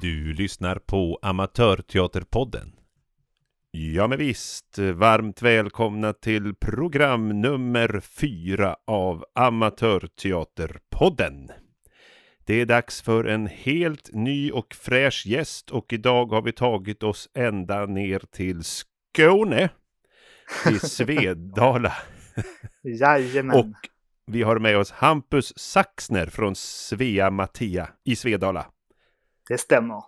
Du lyssnar på Amatörteaterpodden. Ja men visst, varmt välkomna till program nummer fyra av Amatörteaterpodden. Det är dags för en helt ny och fräsch gäst och idag har vi tagit oss ända ner till Skåne, till Svedala. Jajamän. Och vi har med oss Hampus Saxner från Svea Mattia i Svedala. Det stämmer.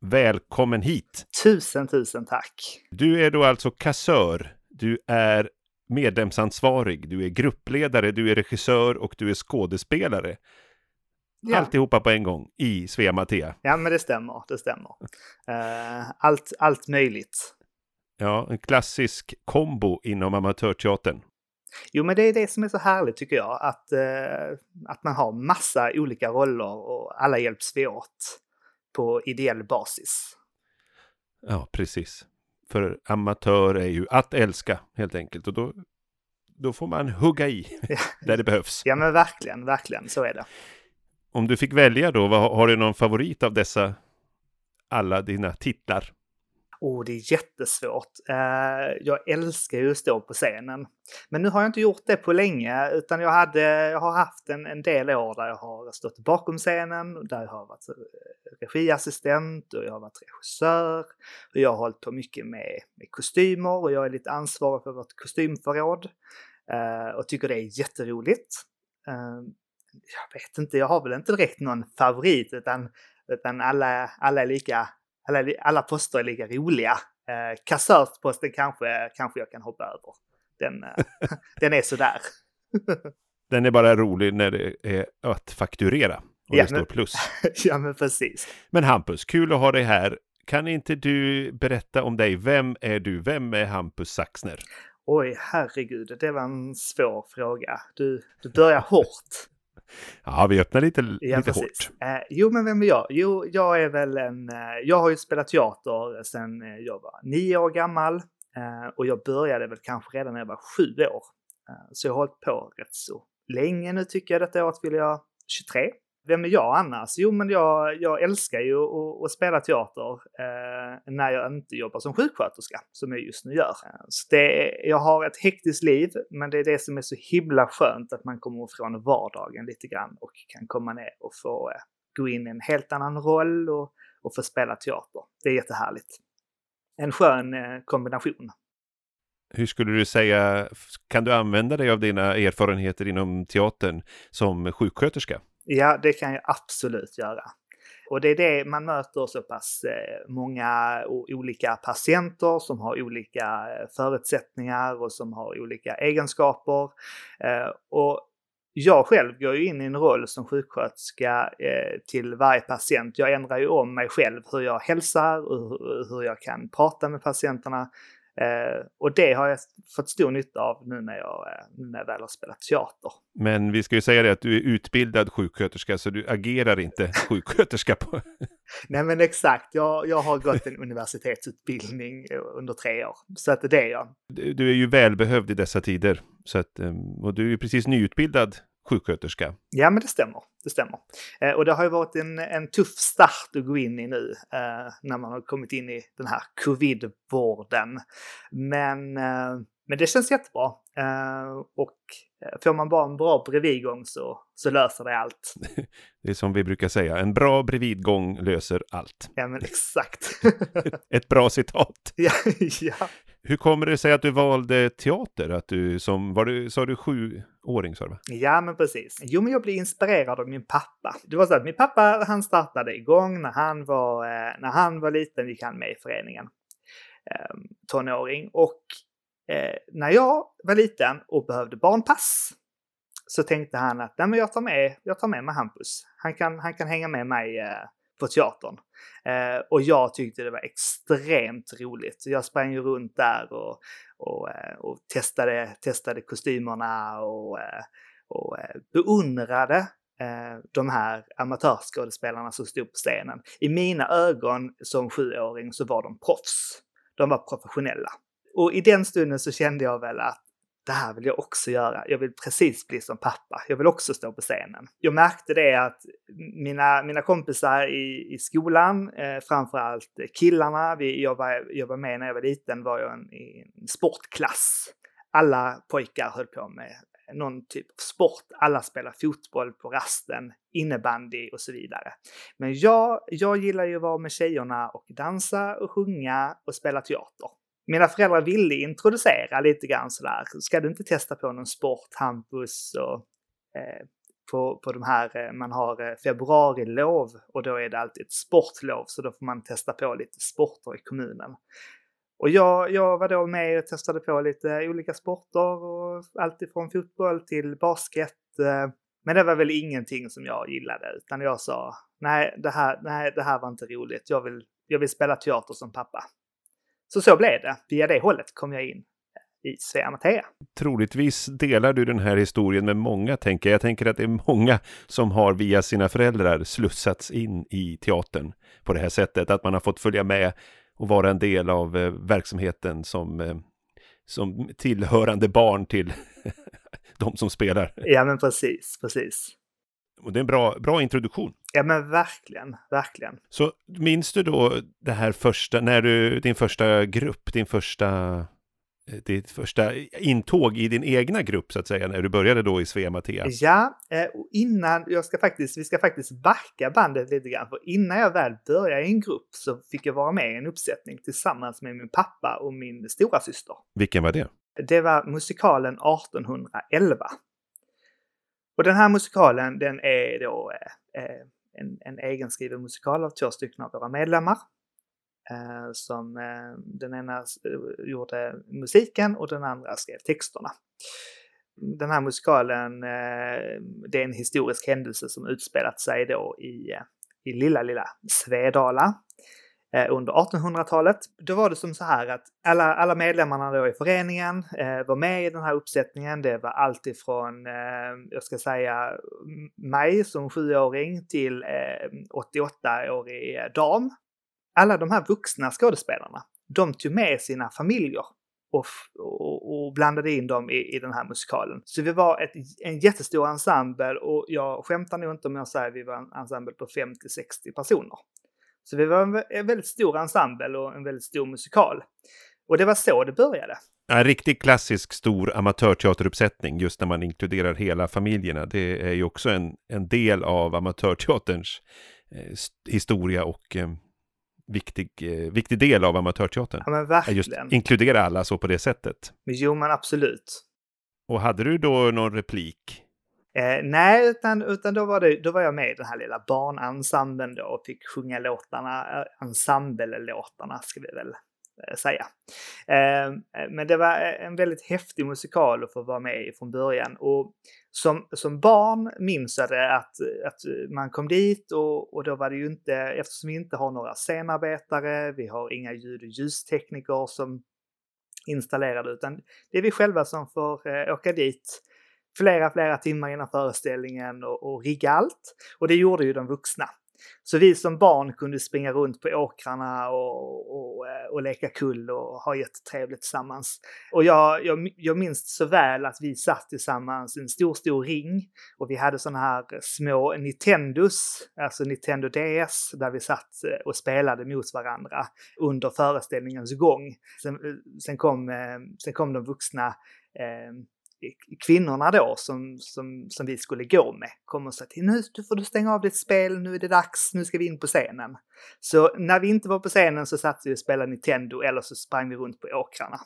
Välkommen hit! Tusen, tusen tack. Du är då alltså kassör, du är medlemsansvarig, du är gruppledare, du är regissör och du är skådespelare. Ja. Alltihopa på en gång i Svea Mattea. ja, men det stämmer. Det stämmer. Eh, allt, allt möjligt. Ja, en klassisk kombo inom amatörteatern. Jo, men det är det som är så härligt tycker jag. Att, eh, att man har massa olika roller och alla hjälps vi åt på ideell basis. Ja, precis. För amatör är ju att älska helt enkelt och då, då får man hugga i där det behövs. Ja, men verkligen, verkligen. Så är det. Om du fick välja då, vad, har du någon favorit av dessa alla dina titlar? Oh, det är jättesvårt. Eh, jag älskar ju att stå på scenen. Men nu har jag inte gjort det på länge, utan jag, hade, jag har haft en, en del år där jag har stått bakom scenen, där jag har varit eh, regiassistent och jag har varit regissör. Och jag har hållit på mycket med, med kostymer och jag är lite ansvarig för vårt kostymförråd. Eh, och tycker det är jätteroligt. Eh, jag vet inte, jag har väl inte direkt någon favorit, utan, utan alla, alla är lika alla, alla poster är lika roliga. Eh, kassörsposten kanske, kanske jag kan hoppa över. Den, eh, den är sådär. Den är bara rolig när det är att fakturera och Ja, det står plus. ja, men precis. Men Hampus, kul att ha dig här. Kan inte du berätta om dig? Vem är du? Vem är Hampus Saxner? Oj, herregud, det var en svår fråga. Du, du börjar hårt. Ja, vi öppnar lite, Ja, lite precis. hårt. Eh, jo, men vem är jag? Jo, jag är väl en... Eh, jag har ju spelat teater sedan eh, jag var nio år gammal. Eh, och jag började väl kanske redan när jag var sju år. Eh, så jag har hållit på rätt så länge nu tycker jag. Detta året fyller jag 23. Vem är jag annars? Jo, men jag, jag älskar ju att, att spela teater eh, när jag inte jobbar som sjuksköterska, som jag just nu gör. Så det, jag har ett hektiskt liv, men det är det som är så himla skönt att man kommer från vardagen lite grann och kan komma ner och få eh, gå in i en helt annan roll och, och få spela teater. Det är jättehärligt. En skön eh, kombination. Hur skulle du säga, kan du använda dig av dina erfarenheter inom teatern som sjuksköterska? Ja, det kan jag absolut göra. Och det är det man möter så pass eh, många olika patienter som har olika eh, förutsättningar och som har olika egenskaper. Eh, och jag själv går ju in i en roll som sjuksköterska till varje patient. Jag ändrar ju om mig själv, hur jag hälsar och hur jag kan prata med patienterna. Eh, Och det har jag fått stor nytta av nu när jag, eh, nu när jag väl har spelat teater. Men vi ska ju säga det att du är utbildad sjuksköterska så du agerar inte sjuksköterska på... Nej men exakt, jag, jag har gått en universitetsutbildning eh, under tre år. Så att det är jag. Du du är ju välbehövd i dessa tider. Så att, ehm, och du är ju precis nyutbildad sjuksköterska. Ja men det stämmer. Det stämmer. Eh, och det har ju varit en, en tuff start att gå in i nu eh, när man har kommit in i den här covid-vården. Men, eh, men det känns jättebra. Och får man bara en bra bredvidgång så, så löser det allt. Det är som vi brukar säga, en bra bredvidgång löser allt. Ja men exakt. Ett bra citat. ja, ja. Hur kommer det sig att du valde teater? Att du som, var du, sa du sjuåring sa du? Ja, men precis. Jo, men jag blev inspirerad av min pappa. Det var så att min pappa, han startade igång när han var, eh, när han var liten, gick han med i föreningen. Eh, tonåring. Och eh, när jag var liten och behövde barnpass så tänkte han att Nej, men jag, tar med, jag tar med mig Hampus. Han kan, han kan hänga med mig eh, på teatern. Eh, och jag tyckte det var extremt roligt. Jag sprang ju runt där och, och, eh, och testade, testade kostymerna och, eh, och eh, beundrade eh, de här amatörskådespelarna som stod på scenen. I mina ögon som sjuåring så var de proffs. De var professionella. Och i den stunden så kände jag väl att det här vill jag också göra. Jag vill precis bli som pappa. Jag vill också stå på scenen. Jag märkte det att mina, mina kompisar i, i skolan, eh, framförallt killarna, vi, jag, var, jag var med när jag var liten, var jag en, i en sportklass. Alla pojkar höll på med någon typ av sport. Alla spelar fotboll på rasten, innebandy och så vidare. Men jag, jag gillar ju att vara med tjejerna och dansa och sjunga och spela teater. Mina föräldrar ville introducera lite grann sådär, ska du inte testa på någon sport, Hampus? Och, eh, på, på de här, eh, man har eh, februarilov och då är det alltid ett sportlov så då får man testa på lite sporter i kommunen. Och jag, jag var då med och testade på lite olika sporter och allt ifrån fotboll till basket. Eh, men det var väl ingenting som jag gillade utan jag sa nej, det här, nej, det här var inte roligt. Jag vill, jag vill spela teater som pappa. Så så blev det. Via det hållet kom jag in i Svea Matea. Troligtvis delar du den här historien med många, tänker jag. Jag tänker att det är många som har via sina föräldrar slussats in i teatern på det här sättet. Att man har fått följa med och vara en del av eh, verksamheten som, eh, som tillhörande barn till de som spelar. Ja, men precis, precis. Och det är en bra, bra introduktion. Ja, men verkligen, verkligen. Så minns du då det här första, när du, din första grupp, din första Eh, ditt första intåg i din egna grupp så att säga, när du började då i Svea Mattea? Ja, eh, och innan, jag ska faktiskt, vi ska faktiskt backa bandet lite grann, för innan jag väl började i en grupp så fick jag vara med i en uppsättning tillsammans med min pappa och min stora syster. Vilken var det? Det var musikalen 1811. Och den här musikalen, den är då eh, eh, en, en egenskriven musikal av två stycken av våra medlemmar. Eh, som eh, den ena eh, gjorde musiken och den andra skrev texterna. Den här musikalen, eh, det är en historisk händelse som utspelat sig då i, i lilla, lilla Svedala Eh, under 1800-talet. Då var det som så här att alla, alla medlemmarna då i föreningen eh, var med i den här uppsättningen. Det var allt ifrån, eh, jag ska säga, mig som sjuåring till eh, 88-årig eh, dam alla de här vuxna skådespelarna, de tog med sina familjer och, och, och, blandade in dem i, i den här musikalen. Så vi var ett, en jättestor ensemble och jag skämtar nog inte om jag säger att vi var en ensemble på 50-60 personer. Så vi var en, väldigt stor ensemble och en väldigt stor musikal. Och det var så det började. En riktigt klassisk stor amatörteateruppsättning, just när man inkluderar hela familjerna. Det är ju också en, en del av amatörteaterns eh, historia och eh, viktig, eh, viktig del av amatörteatern. Ja men verkligen. Just inkludera alla så på det sättet. Jo men absolut. Och hade du då någon replik? Eh, nej, utan, utan då, var det, då var jag med i den här lilla barnensemblen då och fick sjunga låtarna, eh, ensemblelåtarna ska vi väl eh, säga. Ehm, eh, men det var en väldigt häftig musikal att få vara med i från början. Och som, som barn minns jag det att, att man kom dit och, och då var det ju inte, eftersom vi inte har några scenarbetare, vi har inga ljud och ljustekniker som installerade, utan det är vi själva som får eh, åka dit flera, flera timmar innan föreställningen och, och rigga allt. Och det gjorde ju de vuxna. Så vi som barn kunde springa runt på åkrarna och, och, eh, och leka kull och ha jättetrevligt tillsammans. Och jag, jag, jag minns så väl att vi satt tillsammans i en stor, stor ring och vi hade sådana här små Nintendos, alltså Nintendo DS, där vi satt eh, och spelade mot varandra under föreställningens gång. Sen, eh, sen, kom, sen kom de vuxna eh, kvinnorna då som, som, som vi skulle gå med kom och sa till nu får du stänga av ditt spel, nu är det dags, nu ska vi in på scenen. Så när vi inte var på scenen så satt vi och spelade Nintendo eller så sprang vi runt på åkrarna.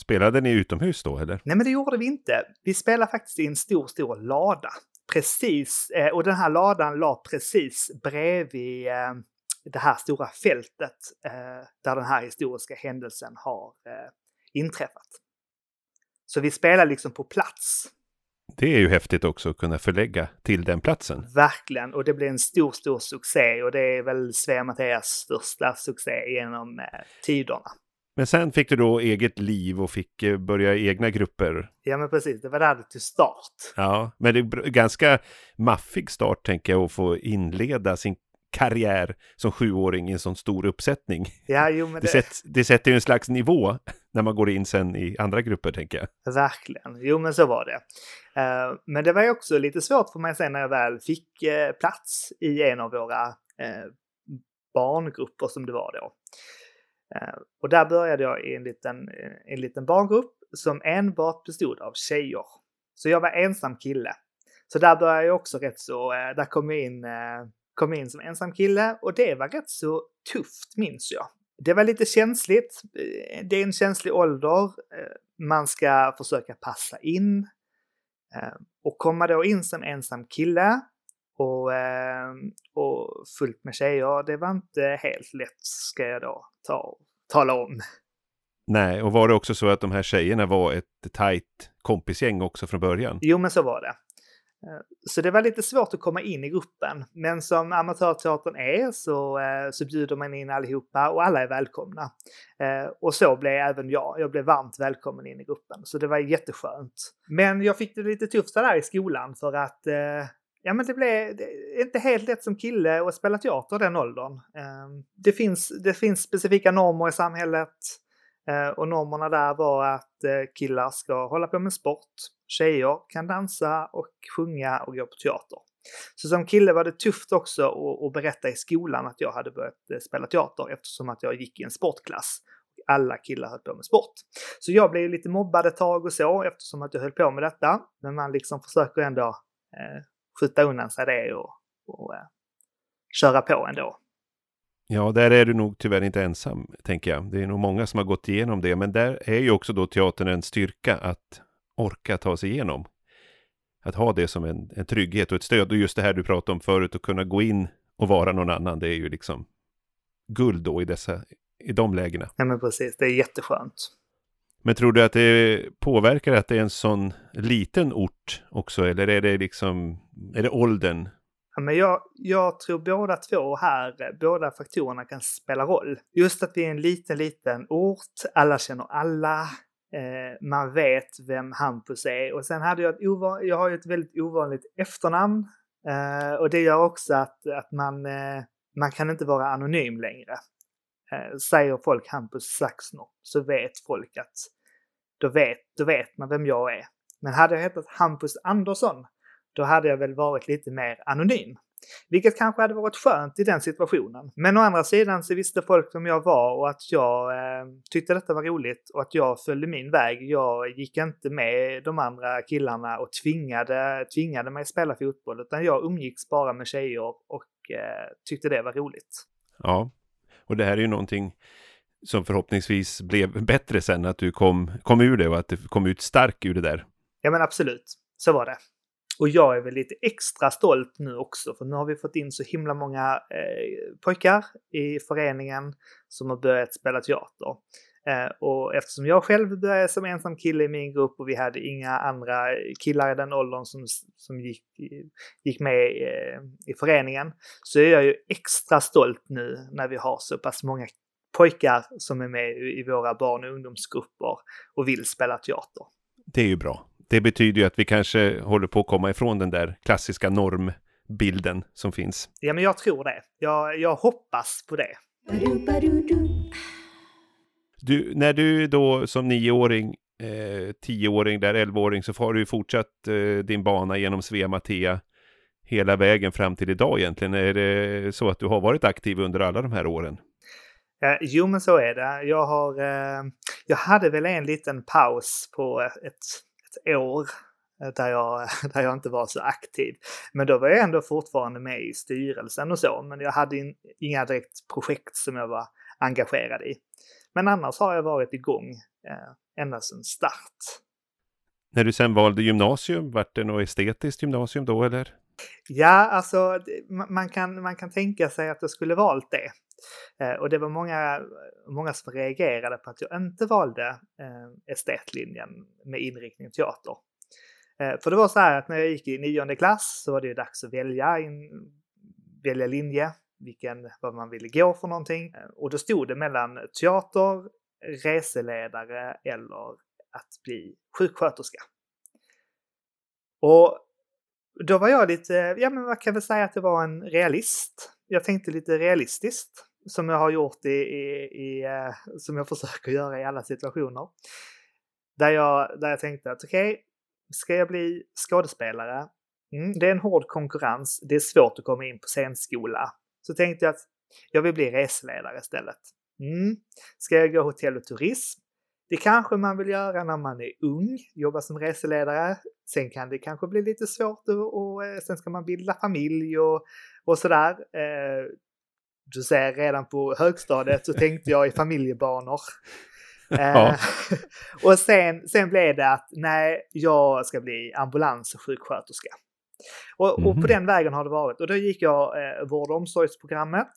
Spelade ni utomhus då eller? Nej men det gjorde vi inte. Vi spelade faktiskt i en stor, stor lada. Precis, eh, och den här ladan la precis bredvid eh, det här stora fältet eh, där den här historiska händelsen har inträffat. Så vi spelar liksom på plats. Det är ju häftigt också att kunna förlägga till den platsen. Verkligen, och det blev en stor, stor succé och det är väl Svea Mattias största succé genom eh, tiderna. Men sen fick du då eget liv och fick eh, börja i egna grupper. Ja, men precis. Det var där det tog start. Ja, men det är ganska maffig start tänker jag att få inleda sin karriär som sjuåring i en sån stor uppsättning. Ja, jo men Det, det, sätt, det sätter ju en slags nivå när man går in sen i andra grupper, tänker jag. verkligen. Jo men så var det. Eh, men det var ju också lite svårt för mig sen när jag väl fick eh, plats i en av våra eh, barngrupper som det var då. Och där började jag i en liten, en liten barngrupp som enbart bestod av tjejer. Så jag var ensam kille. Så där började jag också rätt så, där kom jag in, kom jag in som ensam kille och det var rätt så tufft minns jag. Det var lite känsligt. Eh, Det är en känslig ålder. Eh, Man ska försöka passa in. Eh, Och komma då in som ensam kille och, eh, och fullt med tjejer, det var inte helt lätt ska jag då ta, tala om. Nej, och var det också så att de här tjejerna var ett tajt kompisgäng också från början? Jo, men så var det. Eh, så det var lite svårt att komma in i gruppen. Men som amatörteatern är så, eh, så bjuder man in allihopa och alla är välkomna. Eh, och så blev även jag. Jag blev varmt välkommen in i gruppen. Så det var jätteskönt. Men jag fick det lite tufft där i skolan för att Ja, men det blev det är inte helt lätt som kille att spela teater den åldern. Det finns, det finns specifika normer i samhället. Eh, och normerna där var att eh, killar ska hålla på med sport, tjejer kan dansa och sjunga och gå på teater. Så som kille var det tufft också att, berätta i skolan att jag hade börjat eh, spela teater eftersom att jag gick i en sportklass. Alla killar höll på med sport. Så jag blev lite mobbad ett tag och så eftersom att jag höll på med detta. Men man liksom försöker ändå eh, skjuta undan sig det och, och eh, köra på ändå. Ja, där är du nog tyvärr inte ensam, tänker jag. Det är nog många som har gått igenom det, men där är ju också då teatern en styrka att orka ta sig igenom. Att ha det som en, en trygghet och ett stöd. Och just det här du pratade om förut, att kunna gå in och vara någon annan, det är ju liksom guld då i, dessa, i de lägena. Ja men precis, det är jätteskönt. Men tror du att det påverkar att det är en sån liten ort också, eller är det liksom, är det åldern? Men jag, jag tror båda två här, båda faktorerna kan spela roll. Just att vi är en liten, liten ort, alla känner alla, eh, man vet vem Hampus är. Och sen hade jag ett, ovanligt, jag har ju ett väldigt ovanligt efternamn. Eh, och det gör också att, att man, eh, man kan inte vara anonym längre. Eh, säger folk Hampus Saxner så vet folk att då vet, då vet man vem jag är. Men hade jag hetat Hampus Andersson då hade jag väl varit lite mer anonym. Vilket kanske hade varit skönt i den situationen. Men å andra sidan så visste folk vem jag var och att jag eh, tyckte detta var roligt och att jag följde min väg. Jag gick inte med de andra killarna och tvingade, tvingade mig spela fotboll utan jag umgicks bara med tjejer och eh, tyckte det var roligt. Ja, och det här är ju någonting som förhoppningsvis blev bättre sen, att du kom, kom ur det och att du kom ut stark ur det där. Ja men absolut, så var det. Och jag är väl lite extra stolt nu också för nu har vi fått in så himla många eh, pojkar i föreningen som har börjat spela teater. Eh, och eftersom jag själv började som ensam kille i min grupp och vi hade inga andra killar i den åldern som, som gick, gick med eh, i föreningen så är jag ju extra stolt nu när vi har så pass många pojkar som är med i våra barn och ungdomsgrupper och vill spela teater. Det är ju bra. Det betyder ju att vi kanske håller på att komma ifrån den där klassiska normbilden som finns. Ja, men jag tror det. Jag, jag hoppas på det. Du, när du då som nioåring, eh, tioåring, där elvaåring, så har du fortsatt eh, din bana genom Svea Matea hela vägen fram till idag egentligen. Är det så att du har varit aktiv under alla de här åren? Eh, jo, men så är det. Jag, har, eh, jag hade väl en liten paus på ett, ett år eh, där jag, där jag inte var så aktiv. Men då var jag ändå fortfarande med i styrelsen och så, men jag hade in, inga direkt projekt som jag var engagerad i. Men annars har jag varit igång eh, ända sedan start. När du sen valde gymnasium, vart det något estetiskt gymnasium då eller? Ja, alltså man kan, man kan tänka sig att jag skulle valt det. Eh, och det var många, många som reagerade på att jag inte valde eh, estetlinjen med inriktning teater. Eh, för det var så här att när jag gick i nionde klass så var det ju dags att välja, in, välja linje, vilken, vad man ville gå för någonting. Eh, och då stod det mellan teater, reseledare eller att bli sjuksköterska. Och då var jag lite, ja men man kan väl säga att det var en realist. jag tänkte lite realistiskt som jag har gjort i, i, i eh, som jag försöker göra i alla situationer. Där jag, där jag tänkte att okej, okay, ska jag bli skådespelare? Mm, det är en hård konkurrens. Det är svårt att komma in på scenskola. Så tänkte jag att jag vill bli reseledare istället. Mm. Ska jag gå hotell och turism? Det kanske man vill göra när man är ung, jobba som reseledare. Sen kan det kanske bli lite svårt och, och eh, sen ska man bilda familj och, och sådär. Eh, du ser redan på högstadiet så tänkte jag i familjebanor. Ja. Eh, och sen, sen blev det att nej, jag ska bli ambulanssjuksköterska. Och, mm. och på mhm. den vägen har det varit. Och då gick jag eh, vård och omsorgsprogrammet.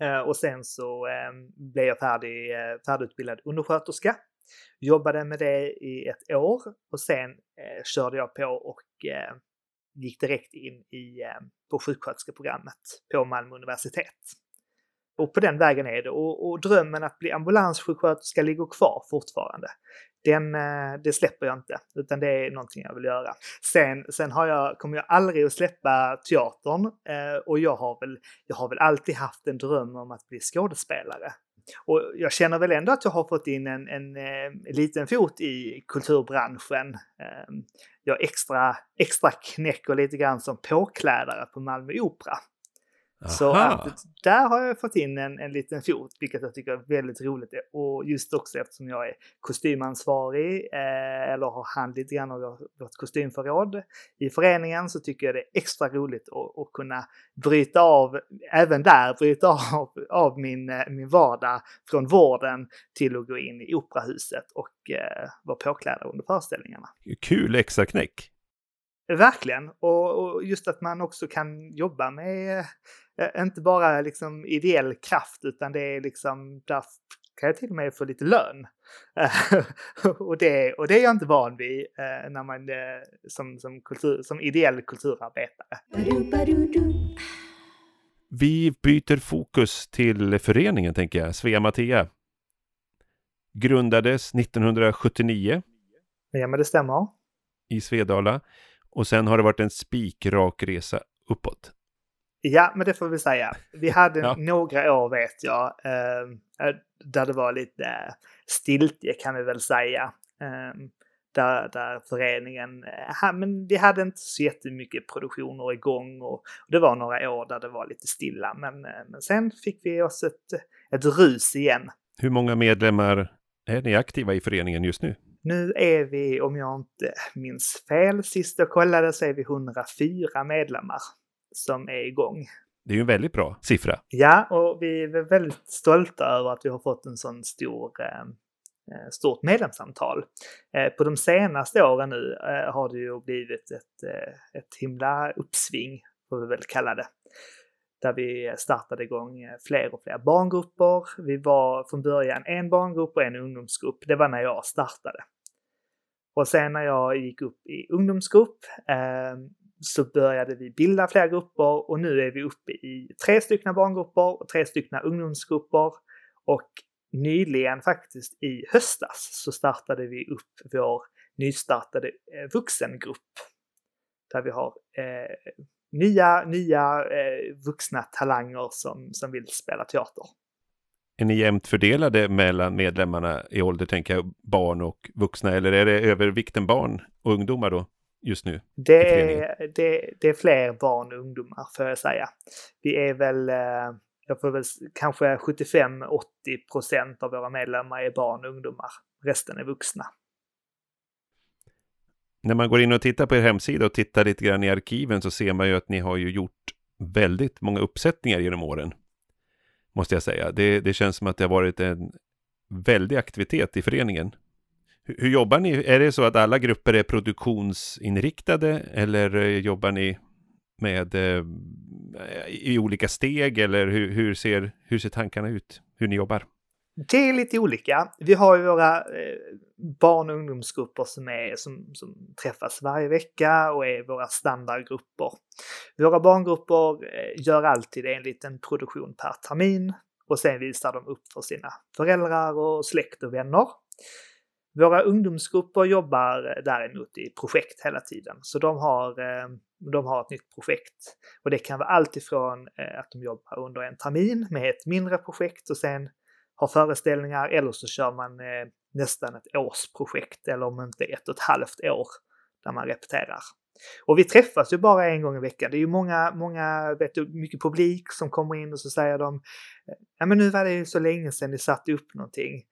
Eh, och sen så eh, blev jag färdig, eh, färdigutbildad undersköterska. Jobbade med det i ett år och sen eh, körde jag på och eh, gick direkt in i, eh, på sjuksköterskeprogrammet på Malmö universitet. Och på den vägen är det. Och, och drömmen att bli ambulanssjuksköterska ligger kvar fortfarande. Den, eh, det släpper jag inte, utan det är någonting jag vill göra. Sen, sen har jag, kommer jag aldrig att släppa teatern eh, och jag har, väl, jag har väl alltid haft en dröm om att bli skådespelare. Och jag känner väl ändå att jag har fått in en, en, en liten fot i kulturbranschen. Ehm, jag extra, extra knäcker lite grann som påklädare på Malmö Opera. Så att, där har jag fått in en, en liten fot, vilket jag tycker är väldigt roligt. Och just också eftersom jag är kostymansvarig eh, eller har hand lite grann av vårt kostymförråd i föreningen så tycker jag det är extra roligt att, att kunna bryta av, även där, bryta av, av min, eh, min vardag från vården till att gå in i operahuset och eh, vara påklädda under föreställningarna. Kul extra knäck! Verkligen! Och, och, just att man också kan jobba med inte bara liksom ideell kraft utan det är liksom, där kan jag till och med få lite lön. och, det, och det är jag inte van vid eh, när man eh, som, som, kultur, som ideell kulturarbetare. Vi byter fokus till föreningen tänker jag, Svea Mattea. Grundades 1979. Ja, men det stämmer. I Svedala. Och sen har det varit en spikrak resa uppåt. Ja, men det får vi säga. Vi hade ja. några år vet jag, ehm, eh, där det var lite stiltje kan vi väl säga. Eh, där, där föreningen, eh, men vi hade inte så jättemycket produktioner igång och, och det var några år där det var lite stilla. Men, eh, men sen fick vi oss ett, ett rus igen. Hur många medlemmar är ni aktiva i föreningen just nu? Nu är vi, om jag inte minns fel, sist jag kollade så är vi 104 medlemmar som är igång. Det är ju en väldigt bra siffra. Ja, och vi är väldigt stolta över att vi har fått en sån stor eh, eh, stort medlemsantal. Eh, på de senaste åren nu har det ju blivit ett, ett himla uppsving, får vi väl kalla det. Där vi startade igång fler och fler barngrupper. Vi var från början en barngrupp och en ungdomsgrupp. Det var när jag startade. Och sen när jag gick upp i ungdomsgrupp så började vi bilda fler grupper och nu är vi uppe i tre stycken barngrupper och tre stycken ungdomsgrupper. Och nyligen faktiskt i höstas så startade vi upp vår nystartade eh, vuxengrupp. Där vi har eh, nya, nya eh, vuxna talanger som, som vill spela teater. Är ni jämnt fördelade mellan medlemmarna i ålder, tänker jag, barn och vuxna, eller är det övervikten barn och ungdomar då? Just nu? Det är, det, det, är fler barn och ungdomar får jag säga. Vi är väl, eh, jag får väl kanske 75-80 procent av våra medlemmar är barn och ungdomar. Resten är vuxna. När man går in och tittar på er hemsida och tittar lite grann i arkiven så ser man ju att ni har ju gjort väldigt många uppsättningar genom åren. Måste jag säga. Det, det känns som att det har varit en väldig aktivitet i föreningen. Hur jobbar ni? Är det så att alla grupper är produktionsinriktade eller eh, jobbar ni med eh, i olika steg eller hur, hur, ser, hur ser tankarna ut? Hur ni jobbar? Det är lite olika. Vi har ju våra eh, barn och ungdomsgrupper som, är, som, som träffas varje vecka och är våra standardgrupper. Våra barngrupper eh, gör alltid en liten produktion per termin och sen visar de upp för sina föräldrar och släkt och vänner. Våra ungdomsgrupper jobbar eh, däremot i projekt hela tiden, så de har, eh, de har ett nytt projekt. Och det kan vara allt ifrån eh, att de jobbar under en termin med ett mindre projekt och sen har föreställningar eller så kör man nästan ett årsprojekt eller om inte ett och ett halvt år där man repeterar. Och vi träffas ju bara en gång i veckan. Det är ju många, många, vet du, mycket publik som kommer in och så säger de Ja men nu var det ju så länge sedan ni satte upp någonting.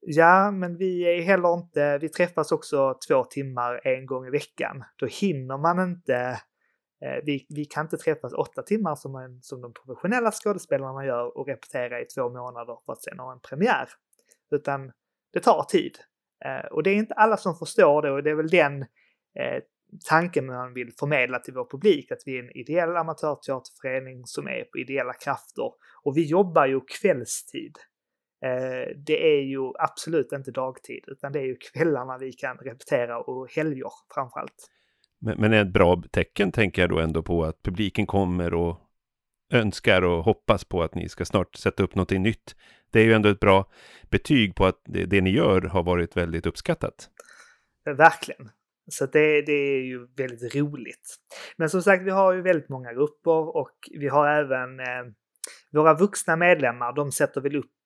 Ja, men vi är heller inte, vi träffas också två timmar en gång i veckan. Då hinner man inte, eh, vi, vi kan inte träffas åtta timmar som, en, som de professionella skådespelarna gör och repetera i två månader för att sen ha en premiär. Utan det tar tid. Eh, och det är inte alla som förstår det och det är väl den eh, tanken man vill förmedla till vår publik, att vi är en ideell amatörteaterförening som är på ideella krafter. Och vi jobbar ju kvällstid. Eh, det är ju absolut inte dagtid, utan det är ju kvällarna vi kan repetera och helger framförallt. Men, men ett bra tecken tänker jag då ändå på att publiken kommer och önskar och hoppas på att ni ska snart sätta upp någonting nytt. Det är ju ändå ett bra betyg på att det, det ni gör har varit väldigt uppskattat. Verkligen. Så det, det är ju väldigt roligt. Men som sagt, vi har ju väldigt många grupper och vi har även eh, våra vuxna medlemmar, de sätter väl upp eh,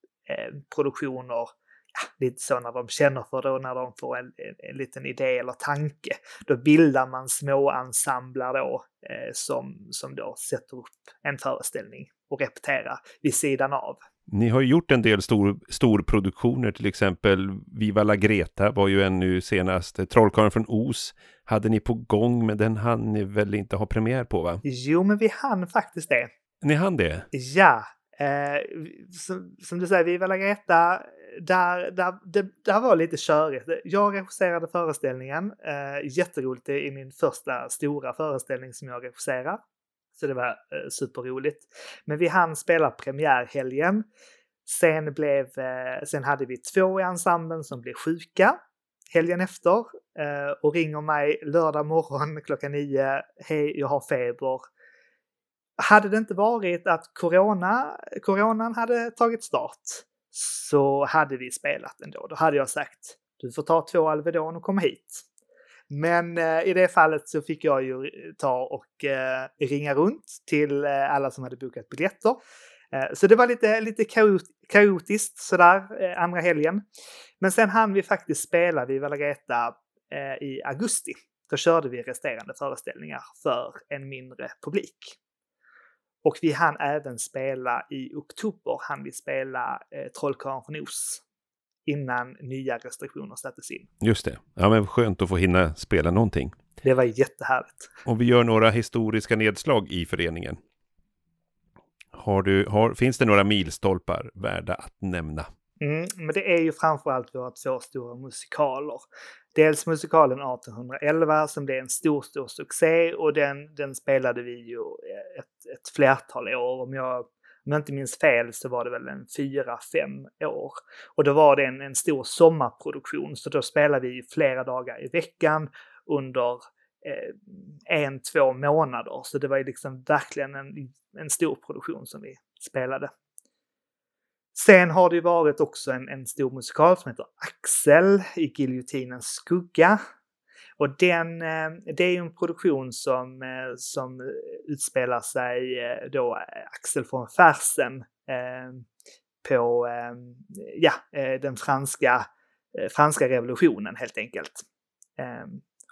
produktioner ja, lite så när de känner för det och när de får en, en, en liten idé eller tanke. Då bildar man små ensembler då eh, som, som då sätter upp en föreställning och repeterar vid sidan av. Ni har gjort en del stor, storproduktioner, till exempel Viva la Greta var ju en nu senast. Trollkarlen från Os hade ni på gång, men den hann ni väl inte ha premiär på va? Jo, men vi hann faktiskt det. Ni hann det? Ja. Eh, som, som, du säger, Viva la Greta, där, där, det, där var lite körigt. Jag regisserade föreställningen. Eh, jätteroligt, det är min första stora föreställning som jag regisserar. Så det var eh, superroligt. Men vi hann spela premiärhelgen. Sen, blev, eh, sen hade vi två i ensemblen som blev sjuka helgen efter eh, och ringer mig lördag morgon klockan nio. Hej, jag har feber. Hade det inte varit att corona, coronan hade tagit start så hade vi spelat ändå. Då hade jag sagt du får ta två Alvedon och komma hit. Men eh, i det fallet så fick jag ju ta och eh, ringa runt till eh, alla som hade bokat biljetter. Eh, så det var lite, lite kaot, kaotiskt sådär eh, andra helgen. Men sen hann vi faktiskt spela vid Valagreta eh, i augusti. Då körde vi resterande föreställningar för en mindre publik. Och vi hann även spela i oktober, hann vi spela eh, Trollkarlen från Os innan nya restriktioner sattes in. Just det. Ja, men skönt att få hinna spela någonting. Det var jättehärligt. Och vi gör några historiska nedslag i föreningen. Har du, har, finns det några milstolpar värda att nämna? Mm, men det är ju framförallt våra två stora musikaler. Dels musikalen 1811 som blev en stor, stor succé och den, den spelade vi ju eh, ett, ett flertal år. Om jag om jag inte minns fel så var det väl en fyra, fem år. Och då var det en, en stor sommarproduktion, så då spelade vi flera dagar i veckan under eh, en, två månader. Så det var ju liksom verkligen en, en stor produktion som vi spelade. Sen har det ju varit också en, en stor musikal som heter Axel i Giljotinens skugga och den, eh, det är ju en produktion som, eh, som utspelar sig eh, då Axel von Fersen på ja, den franska, franska revolutionen helt enkelt.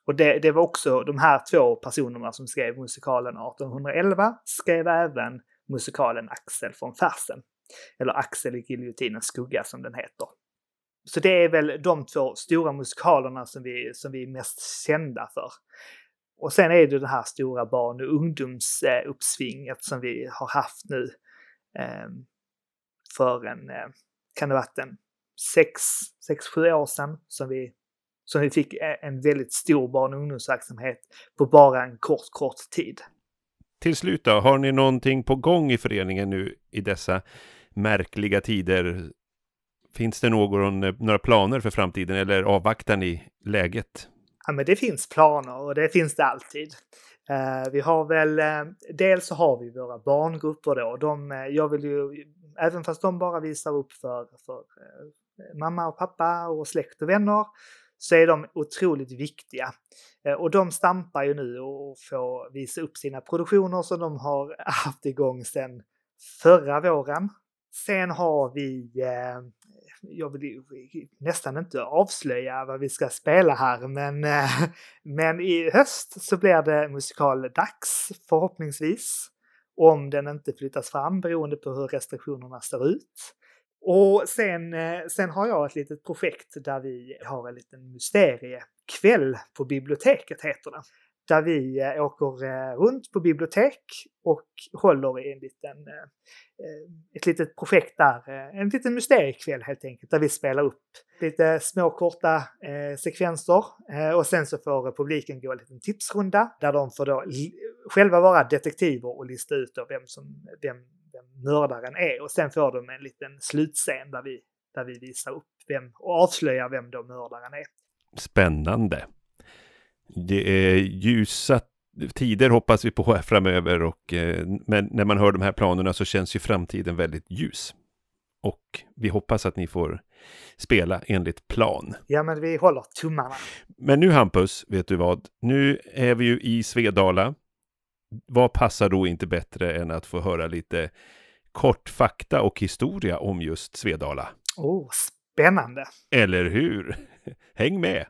Och det, det, var också de här två personerna som skrev musikalen 1811 skrev även musikalen Axel von Fersen. Eller Axel i giljotinens skugga som den heter. Så det är väl de två stora musikalerna som vi, som vi är mest kända för. Och sen är det det här stora barn och ungdomsuppsvinget som vi har haft nu ehm, för en, eh, kan det ha varit en sex, sex, sju år sedan som vi, som vi fick eh, en väldigt stor barn och ungdomsverksamhet på bara en kort, kort tid. Till slut då, har ni någonting på gång i föreningen nu i dessa märkliga tider Finns det någon, eh, några planer för framtiden eller avvaktar ni läget? Ja, men det finns planer och det finns det alltid. Eh, vi har väl, eh, dels så har vi våra barngrupper då. De, jag vill ju även fast de bara visar upp för, för mamma och pappa och släkt och vänner så är de otroligt viktiga. Eh, och de stampar ju nu och får visa upp sina produktioner som de har haft igång sedan förra våren. Sen har vi, eh, jag vill nästan inte avslöja vad vi ska spela här, men, eh, men i höst så blir det musikaldags förhoppningsvis. Om den inte flyttas fram beroende på hur restriktionerna ser ut. Och sen, eh, sen har jag ett litet projekt där vi har en liten mysteriekväll på biblioteket heter det. Där vi eh, åker eh, runt på bibliotek och håller i en liten, eh, eh, ett litet projekt där. Eh, en liten mysteriekväll helt enkelt, där vi spelar upp lite små korta sekvenser. Och sen så får publiken gå en liten tipsrunda där de får då själva vara detektiver och lista ut då vem, som, vem vem mördaren är och sen får de en liten slutscen där vi, där vi visar upp vem och avslöjar vem då mördaren är. Spännande. Det är ljusa tider hoppas vi på framöver och eh, men när man hör de här planerna så känns ju framtiden väldigt ljus. Och vi hoppas att ni får spela enligt plan. Ja, men vi håller tummarna. Men nu Hampus, vet du vad? Nu är vi ju i Svedala vad passar då inte bättre än att få höra lite kort fakta och historia om just Svedala? Oh, spännande! Eller hur? Häng med!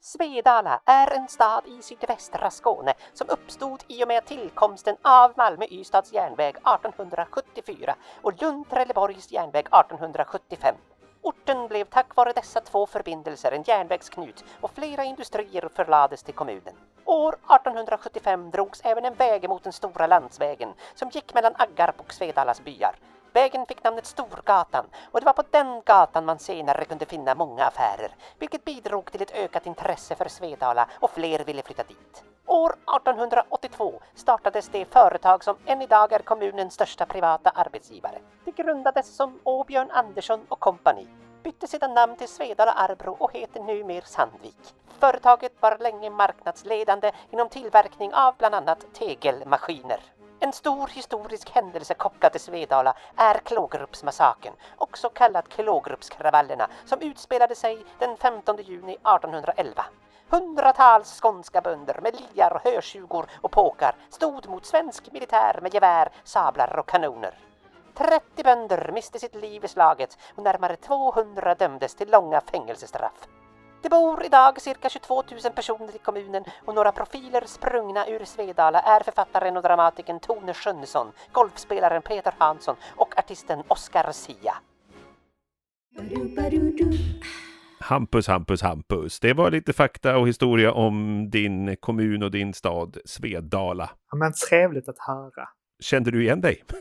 Svedala är en stad i sydvästra Skåne som uppstod i och med tillkomsten av Malmö-Ystads järnväg 1874 och Lund-Trelleborgs järnväg 1875. Orten blev tack vare dessa två förbindelser en järnvägsknut och flera industrier förlades till kommunen. År 1875 drogs även en väg mot den stora landsvägen som gick mellan Aggarp och Svedalas byar. Vägen fick namnet Storgatan och det var på den gatan man senare kunde finna många affärer, vilket bidrog till ett ökat intresse för Svedala och fler ville flytta dit. År 1882 startades det företag som än idag är kommunens största privata arbetsgivare. Det grundades som Åbjörn Andersson och kompani bytte sedan namn till Svedala Arbro och heter numera Sandvik. Företaget var länge marknadsledande inom tillverkning av bland annat tegelmaskiner. En stor historisk händelse kopplad till Svedala är Klågerupsmassakern, också kallad Klågerupskravallerna, som utspelade sig den 15 juni 1811. Hundratals skånska bönder med liar, hörsugor och påkar stod mot svensk militär med gevär, sablar och kanoner. 30 bönder miste sitt liv i slaget och närmare 200 dömdes till långa fängelsestraff. Det bor idag cirka 22 000 personer i kommunen och några profiler sprungna ur Svedala är författaren och dramatikern Tone Schönnesson, golfspelaren Peter Hansson och artisten Oscar Sia. Hampus, Hampus, Hampus. Det var lite fakta och historia om din kommun och din stad Svedala. Ja, men trevligt att höra. Kände du igen dig?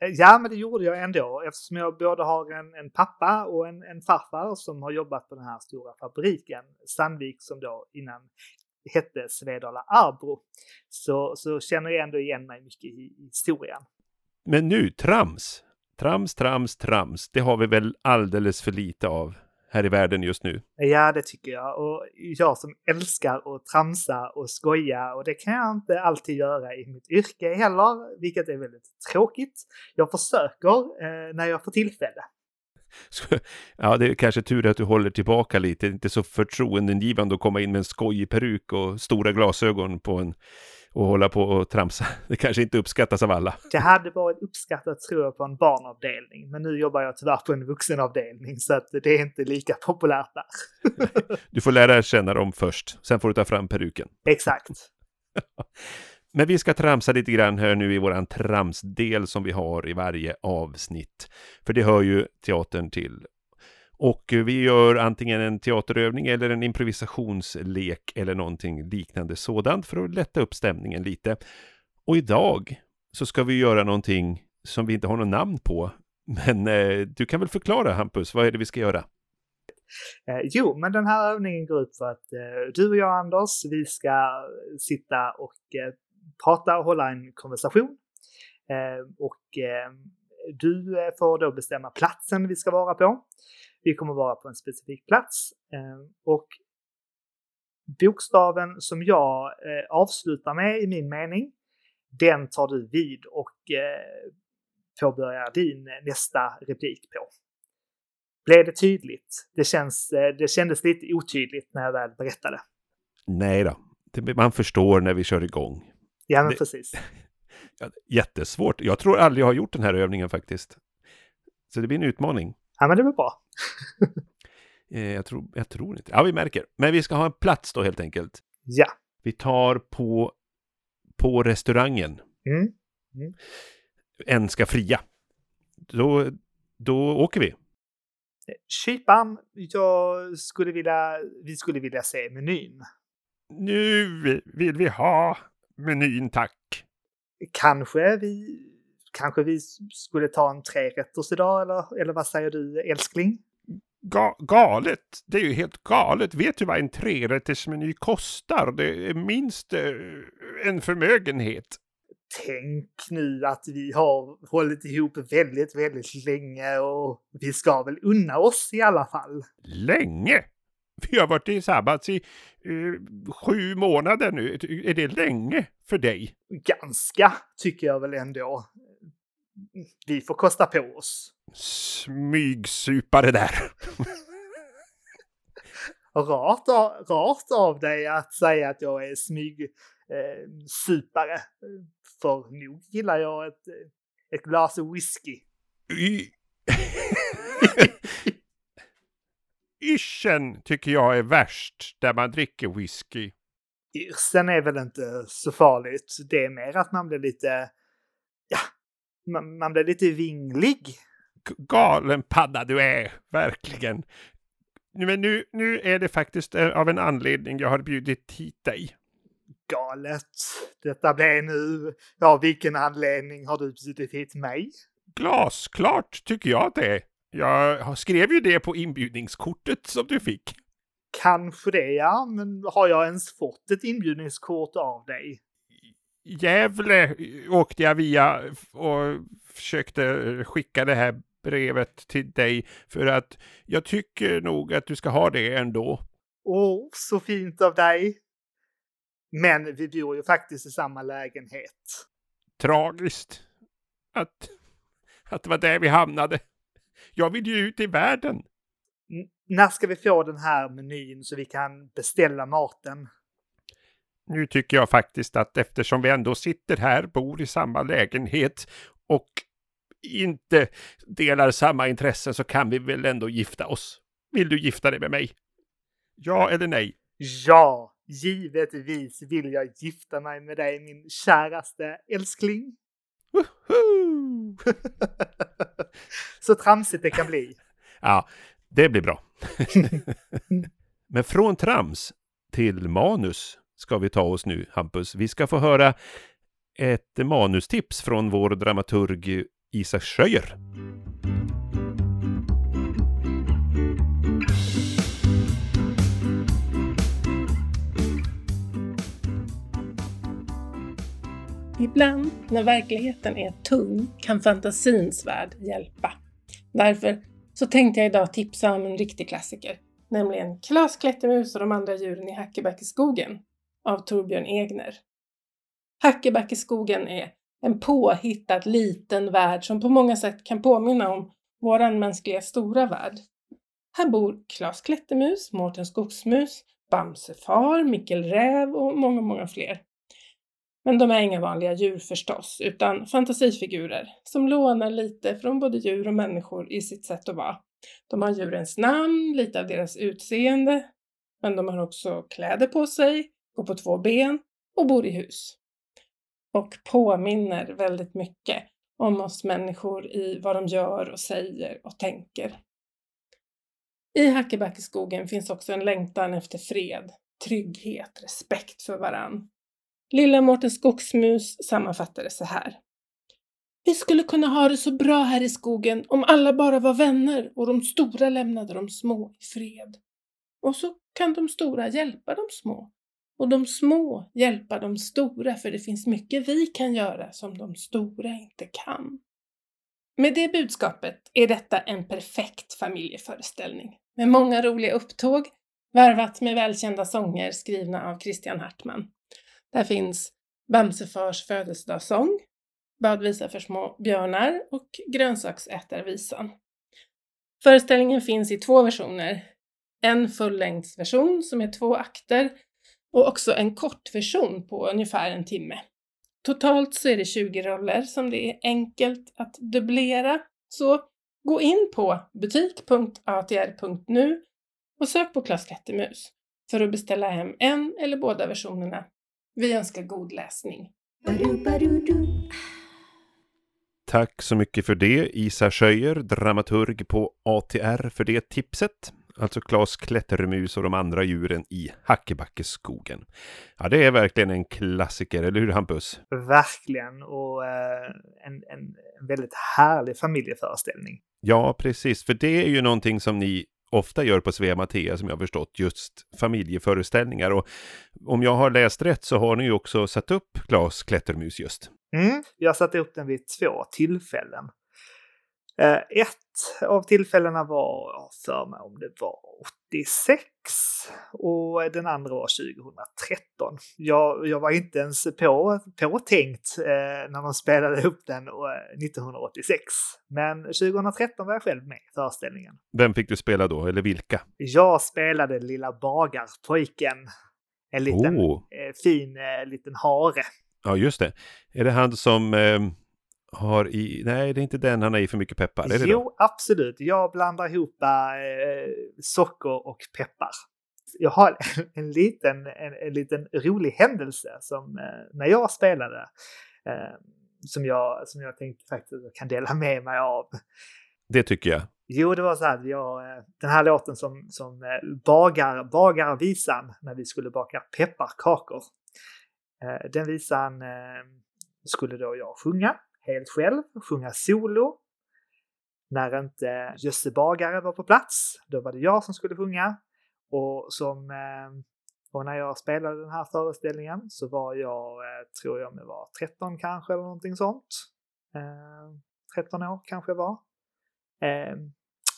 Eh, ja, men det gjorde jag ändå eftersom jag både har en, en pappa och en, en farfar som har jobbat på den här stora fabriken, Sandvik, som då innan hette Svedala Arbro. Så, så känner jag ändå igen mig mycket i, i historien. Men nu, trams! Trams, trams, trams. Det har vi väl alldeles för lite av här i världen just nu. Ja, det tycker jag. Och jag som älskar att tramsa och skoja och det kan jag inte alltid göra i mitt yrke heller, vilket är väldigt tråkigt. Jag försöker eh, när jag får tillfälle. Ja, det är kanske tur att du håller tillbaka lite. Det är inte så förtroendeingivande att komma in med en skojig peruk och stora glasögon på en och hålla på och tramsa. Det kanske inte uppskattas av alla. Det hade varit uppskattat tror jag på en barnavdelning, men nu jobbar jag tyvärr på en vuxenavdelning så att det är inte lika populärt där. Du får lära känna dem först, sen får du ta fram peruken. Exakt. Men vi ska tramsa lite grann här nu i våran tramsdel som vi har i varje avsnitt. För det hör ju teatern till. Och eh, vi gör antingen en teaterövning eller en improvisationslek eller någonting liknande sådant för att lätta upp stämningen lite. Och idag så ska vi göra någonting som vi inte har något namn på. Men eh, du kan väl förklara Hampus, vad är det vi ska göra? Eh, jo, men den här övningen går ut på att eh, du och jag Anders, vi ska sitta och eh, prata och hålla en konversation. Eh, och eh, du eh, får då bestämma platsen vi ska vara på. Vi kommer vara på en specifik plats ehm, och bokstaven som jag eh, avslutar med i min mening den tar du vid och eh, påbörjar din nästa replik på. Blev det tydligt? Det, känns, eh, det kändes lite otydligt när jag väl berättade. Nej då, man förstår när vi kör igång. Ja, men Det- precis. Jättesvårt. Jag tror aldrig jag har gjort den här övningen faktiskt. Så det blir en utmaning. Ja, men det var bra. Eh, jag, tror, jag tror inte. Ja, vi märker. Men vi ska ha en plats då helt enkelt. Ja. Vi tar på, på restaurangen. Mm. En ska fria. Då, då åker vi. Kyparen, jag skulle vilja, vi skulle vilja se menyn. Nu vill vi ha menyn, tack. Kanske vi, kanske vi skulle ta en trerätters idag, eller, eller vad säger du älskling? Ga galet. Det är ju helt galet. Vet du vad en trerättersmeny kostar? Det är minst eh, en förmögenhet. Tänk nu att vi har hållit ihop väldigt, väldigt länge och vi ska väl unna oss i alla fall. Länge! Vi har varit tillsammans i eh, sju månader nu. Är det länge för dig? Ganska, tycker jag väl ändå. Vi får kosta på oss. Smygsupare där. Rart av, rart av dig att säga att jag är smygsupare. Eh. För nog gillar jag ett, ett glas whisky. Y- Yrseln tycker jag är värst, där man dricker whisky. Yrseln är väl inte så farligt. Det är mer att man blir lite, ja, man, man blir lite vinglig. Galen padda du är, verkligen. Men nu, nu är det faktiskt eh, av en anledning jag har bjudit hit dig. Galet. Detta blir nu, ja vilken anledning har du bjudit hit mig? Glasklart tycker jag det. Jag skrev ju det på inbjudningskortet som du fick. Kanske det ja, men har jag ens fått ett inbjudningskort av dig? Gävle åkte jag via och försökte skicka det här brevet till dig för att jag tycker nog att du ska ha det ändå. Åh, så fint av dig. Men vi bor ju faktiskt i samma lägenhet. Tragiskt att, att det var där vi hamnade. Jag vill ju ut i världen. N- när ska vi få den här menyn så vi kan beställa maten? Nu tycker jag faktiskt att eftersom vi ändå sitter här, bor i samma lägenhet och inte delar samma intressen så kan vi väl ändå gifta oss. Vill du gifta dig med mig? Ja eller nej? Ja, givetvis vill jag gifta mig med dig min käraste älskling. Woho! så tramsigt det kan bli. Ja, det blir bra. Men från trams till manus ska vi ta oss nu, Hampus. Vi ska få höra ett manustips från vår dramaturg Isak Schöjer. Ibland när verkligheten är tung kan fantasins värld hjälpa. Därför så tänkte jag idag tipsa om en riktig klassiker, nämligen Klas Klättermus och de andra djuren i Hackebackeskogen av Torbjörn Egner. Hackebackeskogen är en påhittad liten värld som på många sätt kan påminna om våran mänskliga stora värld. Här bor Klas Klättermus, Mårten Skogsmus, Bamsefar, Mikkel Räv och många, många fler. Men de är inga vanliga djur förstås, utan fantasifigurer som lånar lite från både djur och människor i sitt sätt att vara. De har djurens namn, lite av deras utseende, men de har också kläder på sig, går på två ben och bor i hus. Och påminner väldigt mycket om oss människor i vad de gör och säger och tänker. I Hackebackeskogen finns också en längtan efter fred, trygghet, respekt för varann. Lilla Mårten Skogsmus sammanfattar det så här. Vi skulle kunna ha det så bra här i skogen om alla bara var vänner och de stora lämnade de små i fred. Och så kan de stora hjälpa de små. Och de små hjälpa de stora för det finns mycket vi kan göra som de stora inte kan. Med det budskapet är detta en perfekt familjeföreställning med många roliga upptåg varvat med välkända sånger skrivna av Christian Hartman. Där finns Bamsefars födelsedagssång, Badvisa för små björnar och Grönsaksätarvisan. Föreställningen finns i två versioner. En fullängdsversion som är två akter och också en kortversion på ungefär en timme. Totalt så är det 20 roller som det är enkelt att dubblera. Så gå in på butik.atr.nu och sök på Klas Klättermus för att beställa hem en eller båda versionerna. Vi önskar god läsning. Tack så mycket för det, Isa Schöjer, dramaturg på ATR, för det tipset. Alltså Klas Klättermus och de andra djuren i Hackebackeskogen. Ja, det är verkligen en klassiker, eller hur Hampus? Verkligen. Och eh, en, en, väldigt härlig familjeföreställning. Ja, precis, för det är ju någonting som ni ofta gör på Svea Mattea som jag har förstått, just familjeföreställningar. Och om jag har läst rätt så har ni ju också satt upp Klas Klättermus just. Mm. Jag satte upp den vid två tillfällen. Eh, ett av tillfällena var, jag för mig om det var 86 och den andra var 2013. Jag, jag var inte ens på, påtänkt eh, när de spelade upp den eh, 1986. Men 2013 var jag själv med i föreställningen. Vem fick du spela då, eller vilka? Jag spelade lilla bagarpojken. En liten Oh. eh, fin eh, liten hare. Ja, just det. Är det han som eh, har i... Nej, det är inte den han har i för mycket peppar. Är det jo, då? absolut. Jag blandar ihop eh, socker och peppar. Jag har en liten, en, en liten rolig händelse som eh, när jag spelade eh, som, jag, som jag tänkte faktiskt jag kan dela med mig av. Det tycker jag. Jo, det var så här att jag, eh, den här låten som, som eh, bagar, bagar visan när vi skulle baka pepparkakor. Eh, Den visan skulle då jag sjunga helt själv, sjunga solo. När inte Jösse bagare var på plats, då var det jag som skulle sjunga. Och, som, eh, och när jag spelade den här föreställningen så var jag, eh, tror jag, om jag var 13 kanske eller någonting sånt. Eh, 13 år kanske jag var. Ehm,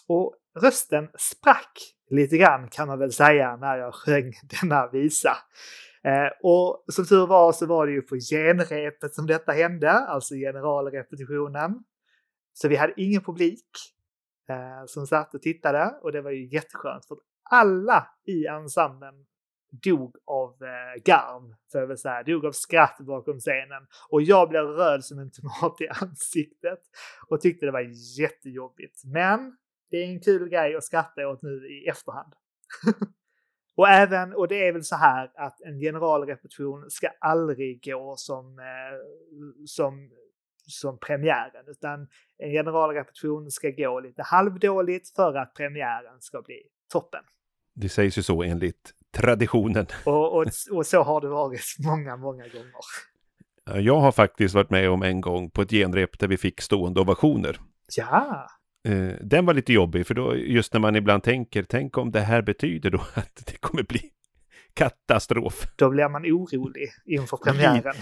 och rösten sprack lite grann kan man väl säga när jag sjöng denna visa. Eh, och som tur var så var det ju på genrepet som detta hände, alltså generalrepetitionen. Så vi hade ingen publik eh, som satt och tittade och det var ju jätteskönt för alla i ensemblen dog av eh, garv, får jag väl säga, dog av skratt bakom scenen. Och jag blev röd som en tomat i ansiktet och tyckte det var jättejobbigt. Men det är en kul grej att skratta åt nu i efterhand. och även, och det är väl så här att en generalrepetition ska aldrig gå som, eh, som, som premiären, utan en generalrepetition ska gå lite halvdåligt för att premiären ska bli toppen. Det sägs ju så enligt traditionen. Och, och, och så har det varit många, många gånger. Ja, Jag har faktiskt varit med om en gång på ett genrep där vi fick stående ovationer. Ja, Eh, den var lite jobbig, för då just när man ibland tänker, tänk om det här betyder då att det kommer bli katastrof. då blir man orolig inför premiären.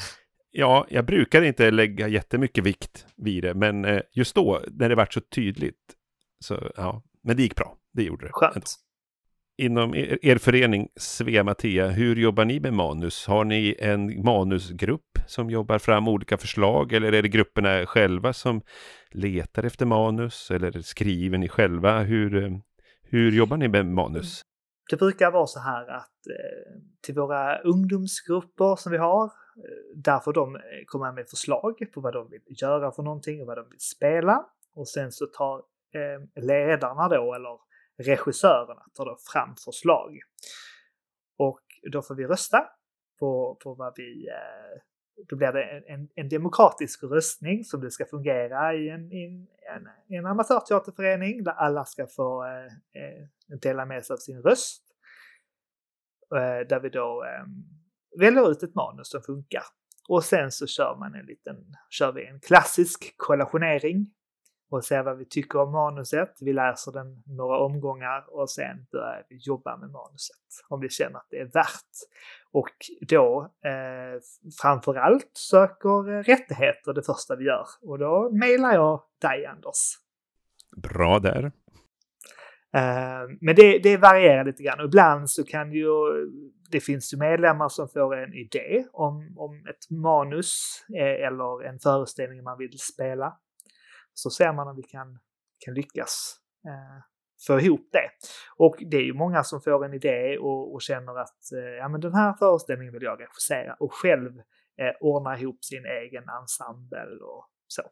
Ja, jag brukar inte lägga jättemycket vikt vid det, men eh, just då, när det vart så tydligt, så ja, men det gick bra. Det gjorde det. Skönt. Inom er, er förening Svea Mattia, hur jobbar ni med manus? Har ni en manusgrupp som jobbar fram olika förslag eller är det grupperna själva som letar efter manus eller skriver ni själva? Hur, eh, hur jobbar ni med manus? Det brukar vara så här att eh, till våra ungdomsgrupper som vi har, eh, där får de komma med förslag på vad de vill göra för någonting och vad de vill spela. Och sen så tar ledarna då, eller regissörerna, tar då fram förslag. Och då får vi rösta på, på vad vi... Eh, då blir det en, en, demokratisk röstning som det ska fungera i en, i en, en, amatörteaterförening där alla ska få eh, eh, dela med sig av sin röst. Eh, där vi då eh, väljer ut ett manus som funkar. Och sen så kör man en liten, kör vi en klassisk kollationering och ser vad vi tycker om manuset. Vi läser den några omgångar och sen börjar vi jobba med manuset om vi känner att det är värt. Och då eh, framför allt söker eh, rättigheter det första vi gör. Och då mejlar jag dig Anders. Bra där. Eh, men det, det varierar lite grann och ibland så kan, ju, det finns ju medlemmar som får en idé om, om ett manus eh, eller en föreställning man vill spela. Så ser man om vi kan, kan lyckas eh, få ihop det. Och det är ju många som får en idé och, och känner att eh, ja, men den här föreställningen vill jag regissera och själv eh, ordna ihop sin egen ensemble och så.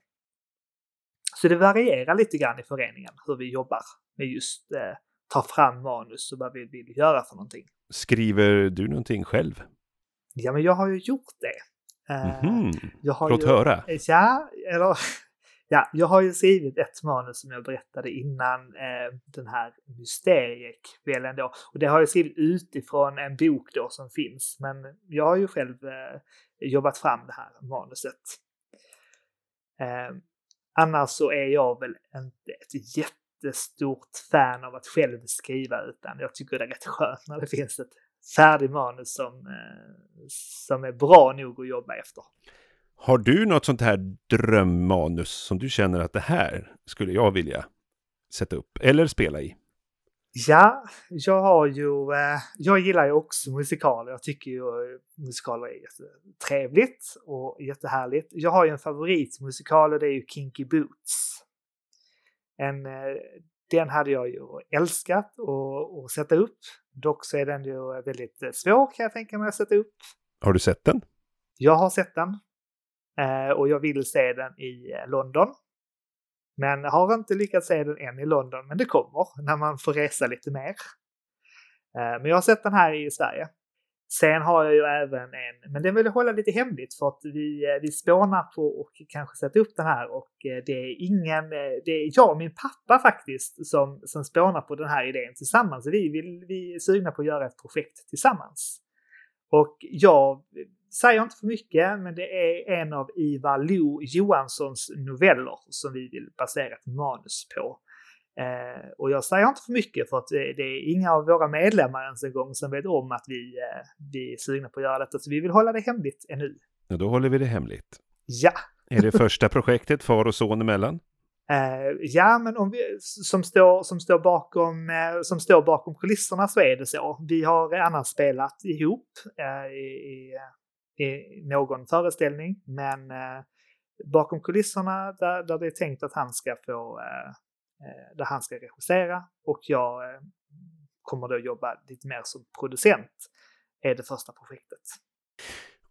Så det varierar lite grann i föreningen hur vi jobbar med just eh, ta fram manus och vad vi vill göra för någonting. Skriver du någonting själv? Ja, men jag har ju gjort det. Jag har Låt ju, höra. Ja, eller ja, jag har ju skrivit ett manus som jag berättade innan eh, den här mysteriekvällen då. Och det har jag skrivit utifrån en bok då som finns. Men jag har ju själv eh, jobbat fram det här manuset. Eh, annars så är jag väl inte ett jättestort fan av att själv skriva utan jag tycker det är rätt skönt när det finns ett färdigt manus som, eh, som är bra nog att jobba efter. Har du något sånt här drömmanus som du känner att det här skulle jag vilja sätta upp eller spela i? Ja, jag har ju, eh, jag gillar ju också musikaler. Jag tycker ju eh, musikaler är jättetrevligt och jättehärligt. Jag har ju en favoritmusikal och det är ju Kinky Boots. En, eh, den hade jag ju älskat att sätta upp. Dock så är den ju väldigt svår kan jag tänka mig att sätta upp. Har du sett den? Jag har sett den Eh, och jag vill se den i eh, London. Men har inte lyckats se den än i London, men det kommer när man får resa lite mer. Eh, Men jag har sett den här i Sverige. Sen har jag ju även en, men den vill jag hålla lite hemligt för att vi, eh, vi spånar på och kanske sätta upp den här och det är ingen, det är jag och min pappa faktiskt som, som spånar på den här idén tillsammans. Vi, vill, vi är sugna på att göra ett projekt tillsammans. Och jag säger inte för mycket, men det är en av Ivar Lo Johanssons noveller som vi vill basera ett manus på. Eh, och jag säger inte för mycket för att det, det är inga av våra medlemmar ens en gång som vet om att vi, eh, vi är sugna på att göra detta, så vi vill hålla det hemligt ännu. Ja, då håller vi det hemligt. Ja, Är det första projektet far och son emellan? Eh, ja, men om vi, som, står, som, står bakom, eh, som står bakom kulisserna så är det så. Vi har annars spelat ihop eh, i, i, i någon föreställning, men eh, bakom kulisserna där, där det är tänkt att han ska få, eh, eh, där han ska regissera och jag kommer då jobba lite mer som producent, är det första projektet.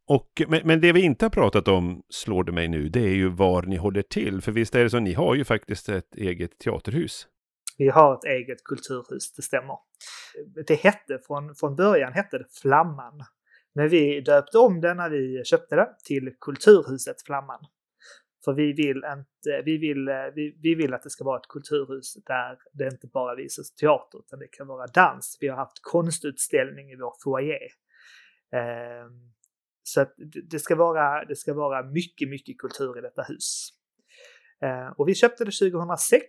Och, men, men det vi inte har pratat om, slår det mig nu, det är ju var ni håller till. För visst är det så, ni har ju faktiskt ett eget teaterhus. Vi har ett eget kulturhus, det stämmer. Det hette från, från början hette det Flamman. Men vi döpte om den när vi köpte den till Kulturhuset Flamman. För vi vill, inte, vi, vill, vi, vi vill att det ska vara ett kulturhus där det inte bara visas teater utan det kan vara dans. Vi har haft konstutställning i vår foyer. Eh, så att det ska, vara, det ska vara mycket, mycket kultur i detta hus. Eh, och vi köpte det 2006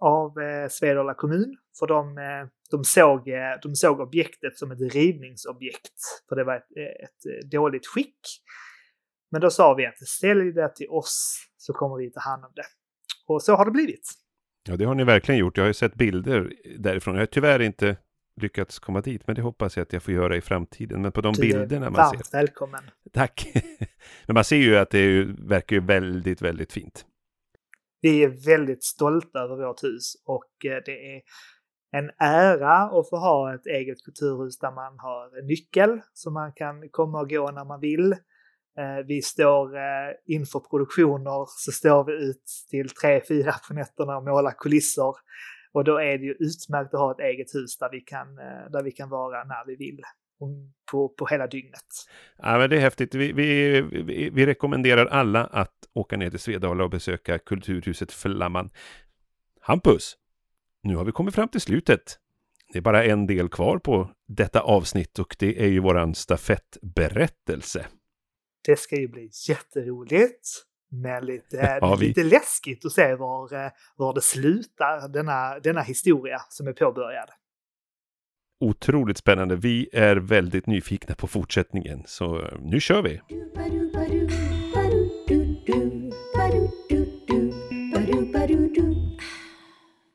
av eh, Svedala kommun. För de, eh, de, såg, de såg objektet som ett rivningsobjekt. För det var ett, ett dåligt skick. Men då sa vi att sälj det till oss så kommer vi ta hand om det. Och så har det blivit. Ja, det har ni verkligen gjort. Jag har ju sett bilder därifrån. Jag har tyvärr inte lyckats komma dit, men det hoppas jag att jag får göra i framtiden. Men på de bilderna man ser. välkommen. Tack! men man ser ju att det verkar ju väldigt, väldigt fint. Vi är väldigt stolta över vårt hus och eh, det är en ära att få ha ett eget kulturhus där man har nyckel så man kan komma och gå när man vill. Eh, vi står eh, inför produktioner så står vi ut till tre, fyra på nätterna och målar kulisser. Och då är det ju utmärkt att ha ett eget hus där vi kan, där vi kan vara när vi vill. På, på hela dygnet. Ja, men det är häftigt. Vi, vi, vi, vi rekommenderar alla att åka ner till Svedala och besöka Kulturhuset Flamman. Hampus, nu har vi kommit fram till slutet. Det är bara en del kvar på detta avsnitt och det är ju våran stafettberättelse. Det ska ju bli jätteroligt. Men lite, Ja, lite läskigt att se var, eh, var det slutar, denna, denna historia som är påbörjad. Otroligt spännande. Vi är väldigt nyfikna på fortsättningen, så eh, nu kör vi!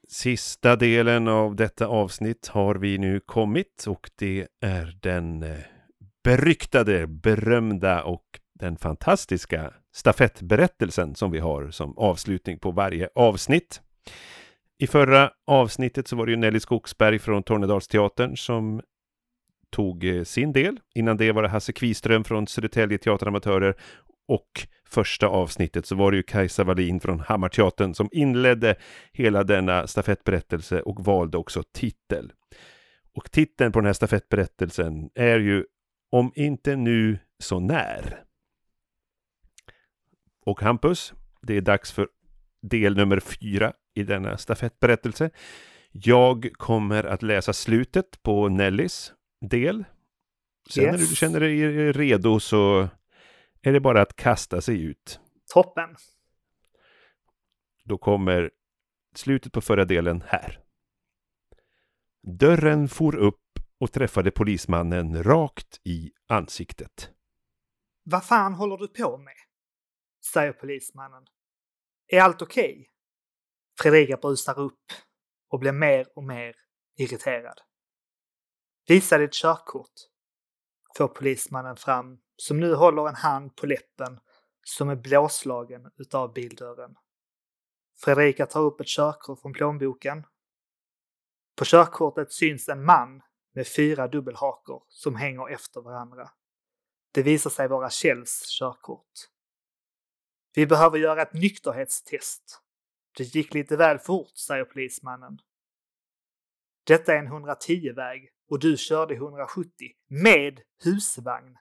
Sista delen av detta avsnitt har vi nu kommit och det är den eh, beryktade, berömda och den fantastiska stafettberättelsen som vi har som avslutning på varje avsnitt. I förra avsnittet så var det ju Nelly Skogsberg från Tornedalsteatern som tog eh, sin del. Innan det var det Hasse Kviström från Södertälje Teateramatörer och första avsnittet så var det ju Kajsa Wallin från Hammarteatern som inledde hela denna stafettberättelse och valde också titel. Och titeln på den här stafettberättelsen är ju Om inte nu så när. Och Hampus, det är dags för del nummer fyra i denna stafettberättelse. Jag kommer att läsa slutet på Nellys del. Sen Yes. när du känner dig redo så är det bara att kasta sig ut. Toppen. Då kommer slutet på förra delen här. Dörren for upp och träffade polismannen rakt i ansiktet. Vad fan håller du på med? Säger polismannen. Är allt okej? Fredrika brusar upp och blir mer och mer irriterad. Visa ditt körkort, får polismannen fram, som nu håller en hand på läppen som är blåslagen utav bildörren. Fredrika tar upp ett körkort från plånboken. På körkortet syns en man med fyra dubbelhakor som hänger efter varandra. Det visar sig vara Kjells körkort. Vi behöver göra ett nykterhetstest. Det gick lite väl fort, säger polismannen. Detta är en 110-väg och du körde 170 med husvagn.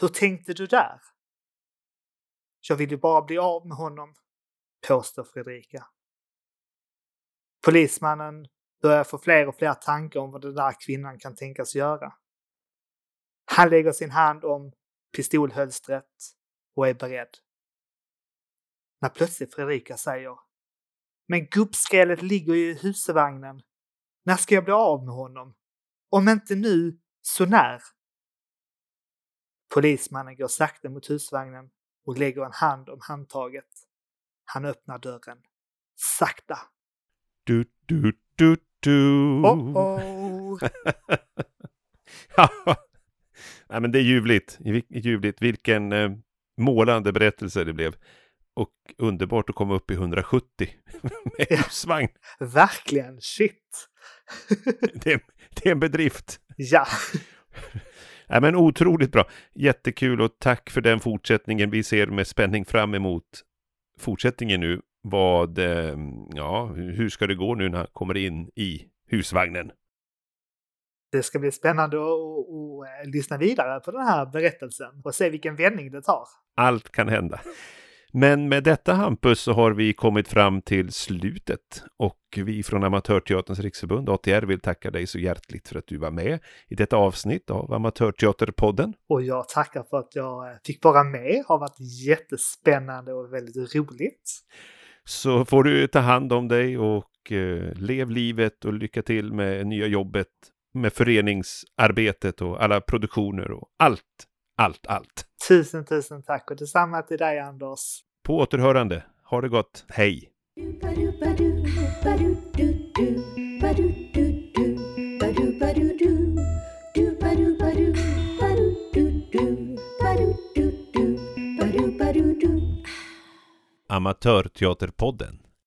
Hur tänkte du där? Jag vill ju bara bli av med honom, påstår Fredrika. Polismannen börjar få fler och fler tankar om vad den där kvinnan kan tänkas göra. Han lägger sin hand om pistolhölstret och är beredd. När plötsligt Fredrika säger Men gubbskrället ligger ju i husvagnen. När ska jag bli av med honom? Om inte nu, så när? Polismannen går sakta mot husvagnen och lägger en hand om handtaget. Han öppnar dörren. Sakta. Du, du, du, du. Oh oh. Ja. Nej, men det är ljuvligt. ljuvligt. Vilken eh, målande berättelse det blev. Och underbart att komma upp i 170 med Ja. husvagn. Verkligen, shit. Det, är- det är en bedrift. ja, Nej, men otroligt bra. Jättekul och tack för den fortsättningen. Vi ser med spänning fram emot fortsättningen nu. Vad, eh, ja, hur ska det gå nu när han kommer in i husvagnen? det ska bli spännande att lyssna vidare på den här berättelsen och se vilken vändning det tar. Allt kan hända. Men med detta Hampus så har vi kommit fram till slutet och vi från Amatörteaterns riksförbund ATR vill tacka dig så hjärtligt för att du var med i detta avsnitt av Amatörteaterpodden. Och jag tackar för att jag fick vara med. Det har varit jättespännande och väldigt roligt. Så får du ta hand om dig och eh, lev livet och lycka till med nya jobbet, med föreningsarbetet och alla produktioner och allt, allt, allt. Tusen, tusen tack och detsamma till dig Anders. På återhörande. Ha det gott. Hej! Amatörteaterpodden